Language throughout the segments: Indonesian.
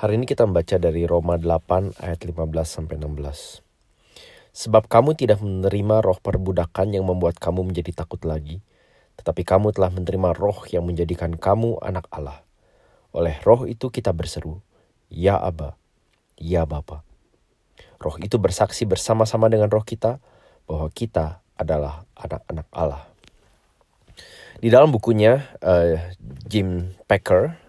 Hari ini kita membaca dari Roma 8 ayat 15 sampai 16. Sebab kamu tidak menerima roh perbudakan yang membuat kamu menjadi takut lagi, tetapi kamu telah menerima roh yang menjadikan kamu anak Allah. Oleh roh itu kita berseru, Ya Aba, Ya Bapa. Roh itu bersaksi bersama-sama dengan roh kita bahwa kita adalah anak-anak Allah. Di dalam bukunya, uh, Jim Packer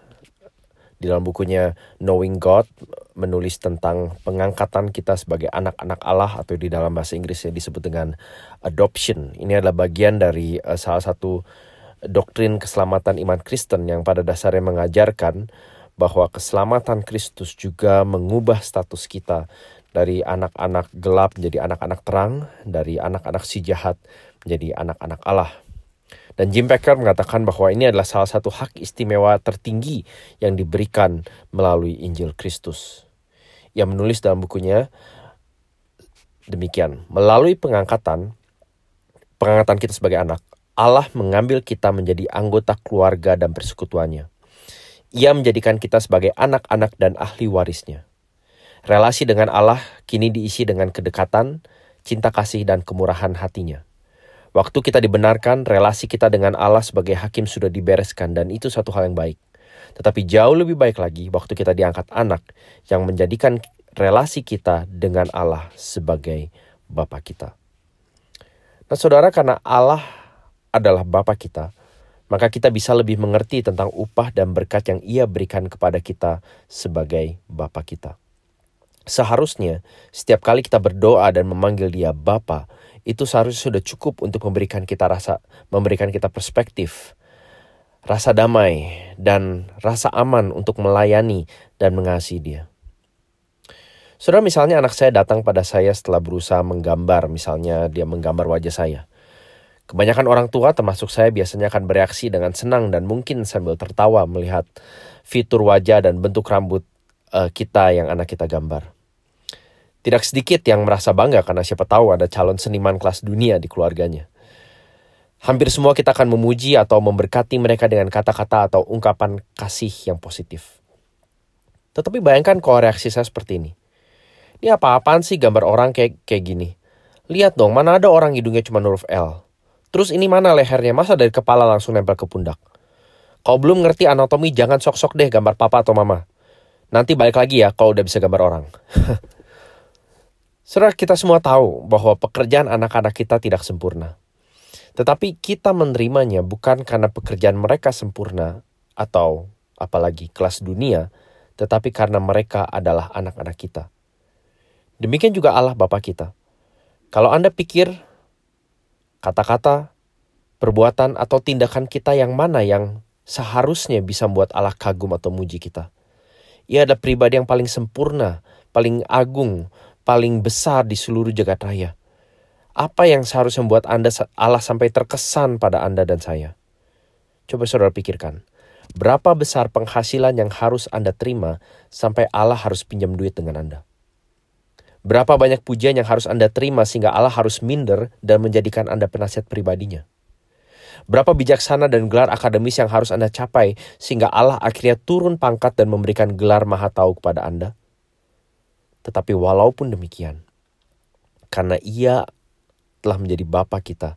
di dalam bukunya Knowing God menulis tentang pengangkatan kita sebagai anak-anak Allah atau di dalam bahasa Inggrisnya disebut dengan adoption. Ini adalah bagian dari uh, salah satu doktrin keselamatan iman Kristen yang pada dasarnya mengajarkan bahwa keselamatan Kristus juga mengubah status kita dari anak-anak gelap menjadi anak-anak terang, dari anak-anak si jahat menjadi anak-anak Allah. Dan Jim Packer mengatakan bahwa ini adalah salah satu hak istimewa tertinggi yang diberikan melalui Injil Kristus. Ia menulis dalam bukunya demikian, melalui pengangkatan, pengangkatan kita sebagai anak, Allah mengambil kita menjadi anggota keluarga dan persekutuannya. Ia menjadikan kita sebagai anak-anak dan ahli warisnya. Relasi dengan Allah kini diisi dengan kedekatan, cinta kasih, dan kemurahan hatinya. Waktu kita dibenarkan, relasi kita dengan Allah sebagai hakim sudah dibereskan dan itu satu hal yang baik. Tetapi jauh lebih baik lagi waktu kita diangkat anak yang menjadikan relasi kita dengan Allah sebagai Bapa kita. Nah saudara karena Allah adalah Bapa kita, maka kita bisa lebih mengerti tentang upah dan berkat yang ia berikan kepada kita sebagai Bapa kita. Seharusnya setiap kali kita berdoa dan memanggil dia Bapa, itu seharusnya sudah cukup untuk memberikan kita rasa, memberikan kita perspektif, rasa damai, dan rasa aman untuk melayani dan mengasihi dia. Saudara misalnya anak saya datang pada saya setelah berusaha menggambar, misalnya dia menggambar wajah saya. Kebanyakan orang tua termasuk saya biasanya akan bereaksi dengan senang dan mungkin sambil tertawa melihat fitur wajah dan bentuk rambut uh, kita yang anak kita gambar. Tidak sedikit yang merasa bangga karena siapa tahu ada calon seniman kelas dunia di keluarganya. Hampir semua kita akan memuji atau memberkati mereka dengan kata-kata atau ungkapan kasih yang positif. Tetapi bayangkan kalau reaksi saya seperti ini. Ini apa-apaan sih gambar orang kayak kayak gini? Lihat dong, mana ada orang hidungnya cuma huruf L. Terus ini mana lehernya? Masa dari kepala langsung nempel ke pundak? Kalau belum ngerti anatomi, jangan sok-sok deh gambar papa atau mama. Nanti balik lagi ya kalau udah bisa gambar orang. Saudara kita semua tahu bahwa pekerjaan anak-anak kita tidak sempurna. Tetapi kita menerimanya bukan karena pekerjaan mereka sempurna atau apalagi kelas dunia, tetapi karena mereka adalah anak-anak kita. Demikian juga Allah Bapa kita. Kalau Anda pikir kata-kata, perbuatan atau tindakan kita yang mana yang seharusnya bisa membuat Allah kagum atau muji kita. Ia adalah pribadi yang paling sempurna, paling agung, paling besar di seluruh jagat raya. Apa yang seharusnya membuat Anda Allah sampai terkesan pada Anda dan saya? Coba saudara pikirkan. Berapa besar penghasilan yang harus Anda terima sampai Allah harus pinjam duit dengan Anda? Berapa banyak pujian yang harus Anda terima sehingga Allah harus minder dan menjadikan Anda penasihat pribadinya? Berapa bijaksana dan gelar akademis yang harus Anda capai sehingga Allah akhirnya turun pangkat dan memberikan gelar maha tahu kepada Anda? Tetapi walaupun demikian, karena ia telah menjadi Bapa kita,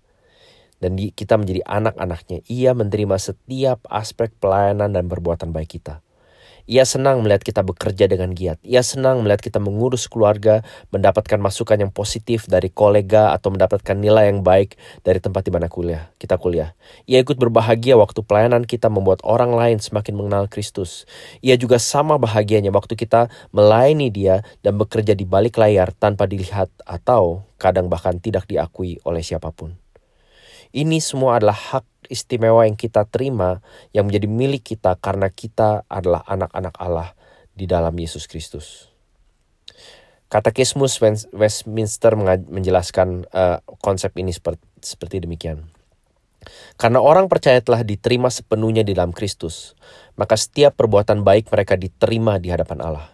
dan kita menjadi anak-anaknya, ia menerima setiap aspek pelayanan dan perbuatan baik kita. Ia senang melihat kita bekerja dengan giat. Ia senang melihat kita mengurus keluarga, mendapatkan masukan yang positif dari kolega atau mendapatkan nilai yang baik dari tempat di mana kuliah. Kita kuliah. Ia ikut berbahagia waktu pelayanan kita membuat orang lain semakin mengenal Kristus. Ia juga sama bahagianya waktu kita melayani dia dan bekerja di balik layar tanpa dilihat atau kadang bahkan tidak diakui oleh siapa pun. Ini semua adalah hak istimewa yang kita terima yang menjadi milik kita karena kita adalah anak-anak Allah di dalam Yesus Kristus. Katekismus Westminster menjelaskan uh, konsep ini seperti, seperti demikian. Karena orang percaya telah diterima sepenuhnya di dalam Kristus, maka setiap perbuatan baik mereka diterima di hadapan Allah.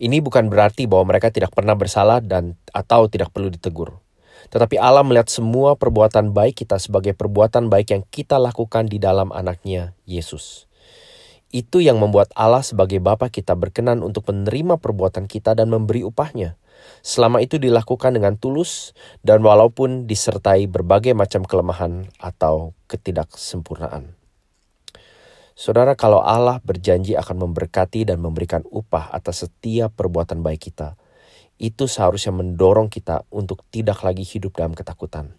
Ini bukan berarti bahwa mereka tidak pernah bersalah dan atau tidak perlu ditegur. Tetapi Allah melihat semua perbuatan baik kita sebagai perbuatan baik yang kita lakukan di dalam anaknya, Yesus. Itu yang membuat Allah sebagai Bapa kita berkenan untuk menerima perbuatan kita dan memberi upahnya. Selama itu dilakukan dengan tulus dan walaupun disertai berbagai macam kelemahan atau ketidaksempurnaan. Saudara, kalau Allah berjanji akan memberkati dan memberikan upah atas setiap perbuatan baik kita, itu seharusnya mendorong kita untuk tidak lagi hidup dalam ketakutan.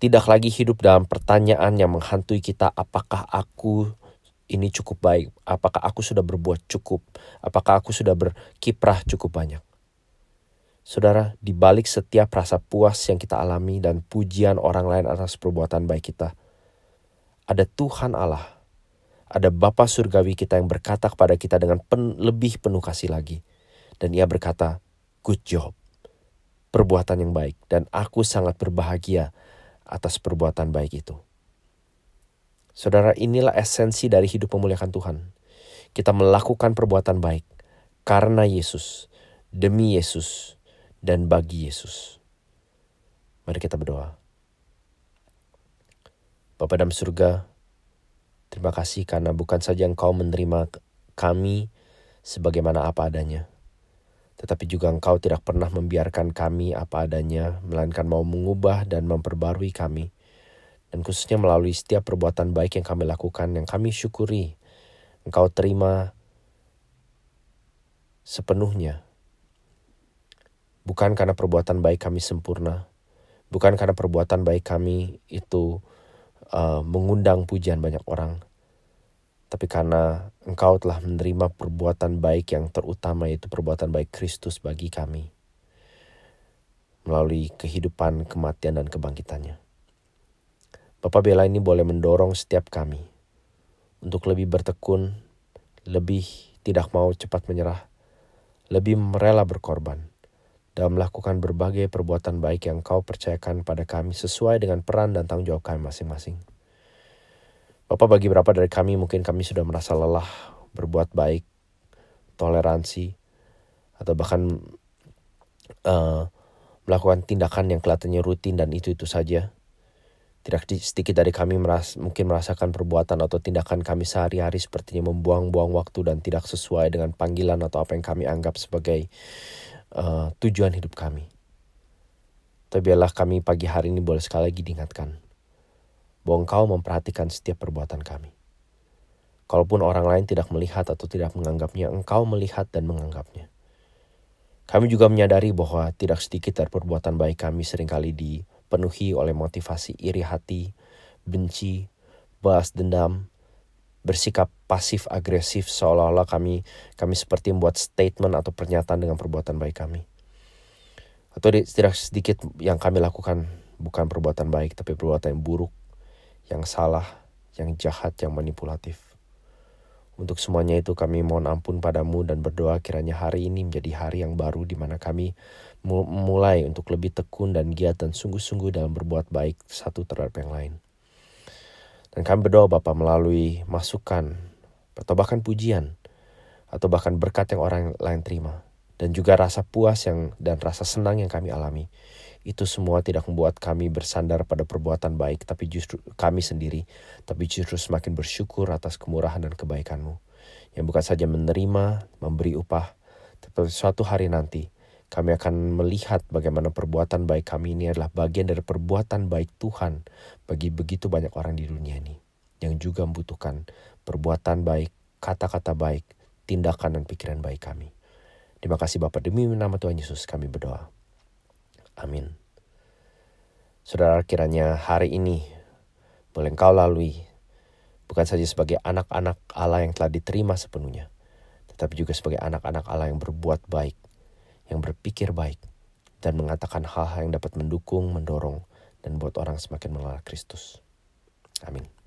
Tidak lagi hidup dalam pertanyaan yang menghantui kita, apakah aku ini cukup baik? Apakah aku sudah berbuat cukup? Apakah aku sudah berkiprah cukup banyak? Saudara, di balik setiap rasa puas yang kita alami dan pujian orang lain atas perbuatan baik kita, ada Tuhan Allah, ada Bapa Surgawi kita yang berkata kepada kita dengan pen, lebih penuh kasih lagi. Dan ia berkata, good job, perbuatan yang baik, dan aku sangat berbahagia atas perbuatan baik itu. Saudara, inilah esensi dari hidup memuliakan Tuhan. Kita melakukan perbuatan baik karena Yesus, demi Yesus, dan bagi Yesus. Mari kita berdoa. Bapa dalam surga, terima kasih karena bukan saja Engkau menerima kami sebagaimana apa adanya, tetapi juga Engkau tidak pernah membiarkan kami apa adanya, melainkan mau mengubah dan memperbarui kami dan khususnya melalui setiap perbuatan baik yang kami lakukan, yang kami syukuri, Engkau terima sepenuhnya. Bukan karena perbuatan baik kami sempurna, bukan karena perbuatan baik kami itu uh, mengundang pujian banyak orang, tapi karena Engkau telah menerima perbuatan baik yang terutama yaitu perbuatan baik Kristus bagi kami melalui kehidupan, kematian, dan kebangkitannya. Bapak Bela ini boleh mendorong setiap kami untuk lebih bertekun, lebih tidak mau cepat menyerah, lebih rela berkorban, dalam melakukan berbagai perbuatan baik yang kau percayakan pada kami sesuai dengan peran dan tanggung jawab kami masing-masing. Bapak bagi berapa dari kami? Mungkin kami sudah merasa lelah berbuat baik, toleransi, atau bahkan uh, melakukan tindakan yang kelihatannya rutin dan itu-itu saja. Tidak sedikit dari kami meras, mungkin merasakan perbuatan atau tindakan kami sehari-hari sepertinya membuang-buang waktu dan tidak sesuai dengan panggilan atau apa yang kami anggap sebagai uh, tujuan hidup kami. Tapi biarlah kami pagi hari ini boleh sekali lagi diingatkan bahwa engkau memperhatikan setiap perbuatan kami. Kalaupun orang lain tidak melihat atau tidak menganggapnya, engkau melihat dan menganggapnya. Kami juga menyadari bahwa tidak sedikit dari perbuatan baik kami sering kali di dipenuhi oleh motivasi iri hati, benci, balas dendam, bersikap pasif agresif seolah-olah kami kami seperti membuat statement atau pernyataan dengan perbuatan baik kami. Atau tidak sedikit yang kami lakukan bukan perbuatan baik tapi perbuatan yang buruk, yang salah, yang jahat, yang manipulatif. Untuk semuanya itu kami mohon ampun padamu dan berdoa kiranya hari ini menjadi hari yang baru di mana kami mulai untuk lebih tekun dan giat dan sungguh-sungguh dalam berbuat baik satu terhadap yang lain. Dan kami berdoa Bapak melalui masukan atau bahkan pujian atau bahkan berkat yang orang lain terima dan juga rasa puas yang dan rasa senang yang kami alami itu semua tidak membuat kami bersandar pada perbuatan baik tapi justru kami sendiri tapi justru semakin bersyukur atas kemurahan dan kebaikanmu yang bukan saja menerima memberi upah tapi suatu hari nanti kami akan melihat bagaimana perbuatan baik kami ini adalah bagian dari perbuatan baik Tuhan bagi begitu banyak orang di dunia ini yang juga membutuhkan perbuatan baik, kata-kata baik, tindakan dan pikiran baik kami. Terima kasih Bapak demi nama Tuhan Yesus kami berdoa. Amin. Saudara kiranya hari ini boleh engkau lalui bukan saja sebagai anak-anak Allah yang telah diterima sepenuhnya, tetapi juga sebagai anak-anak Allah yang berbuat baik yang berpikir baik dan mengatakan hal-hal yang dapat mendukung, mendorong, dan buat orang semakin mengenal Kristus. Amin.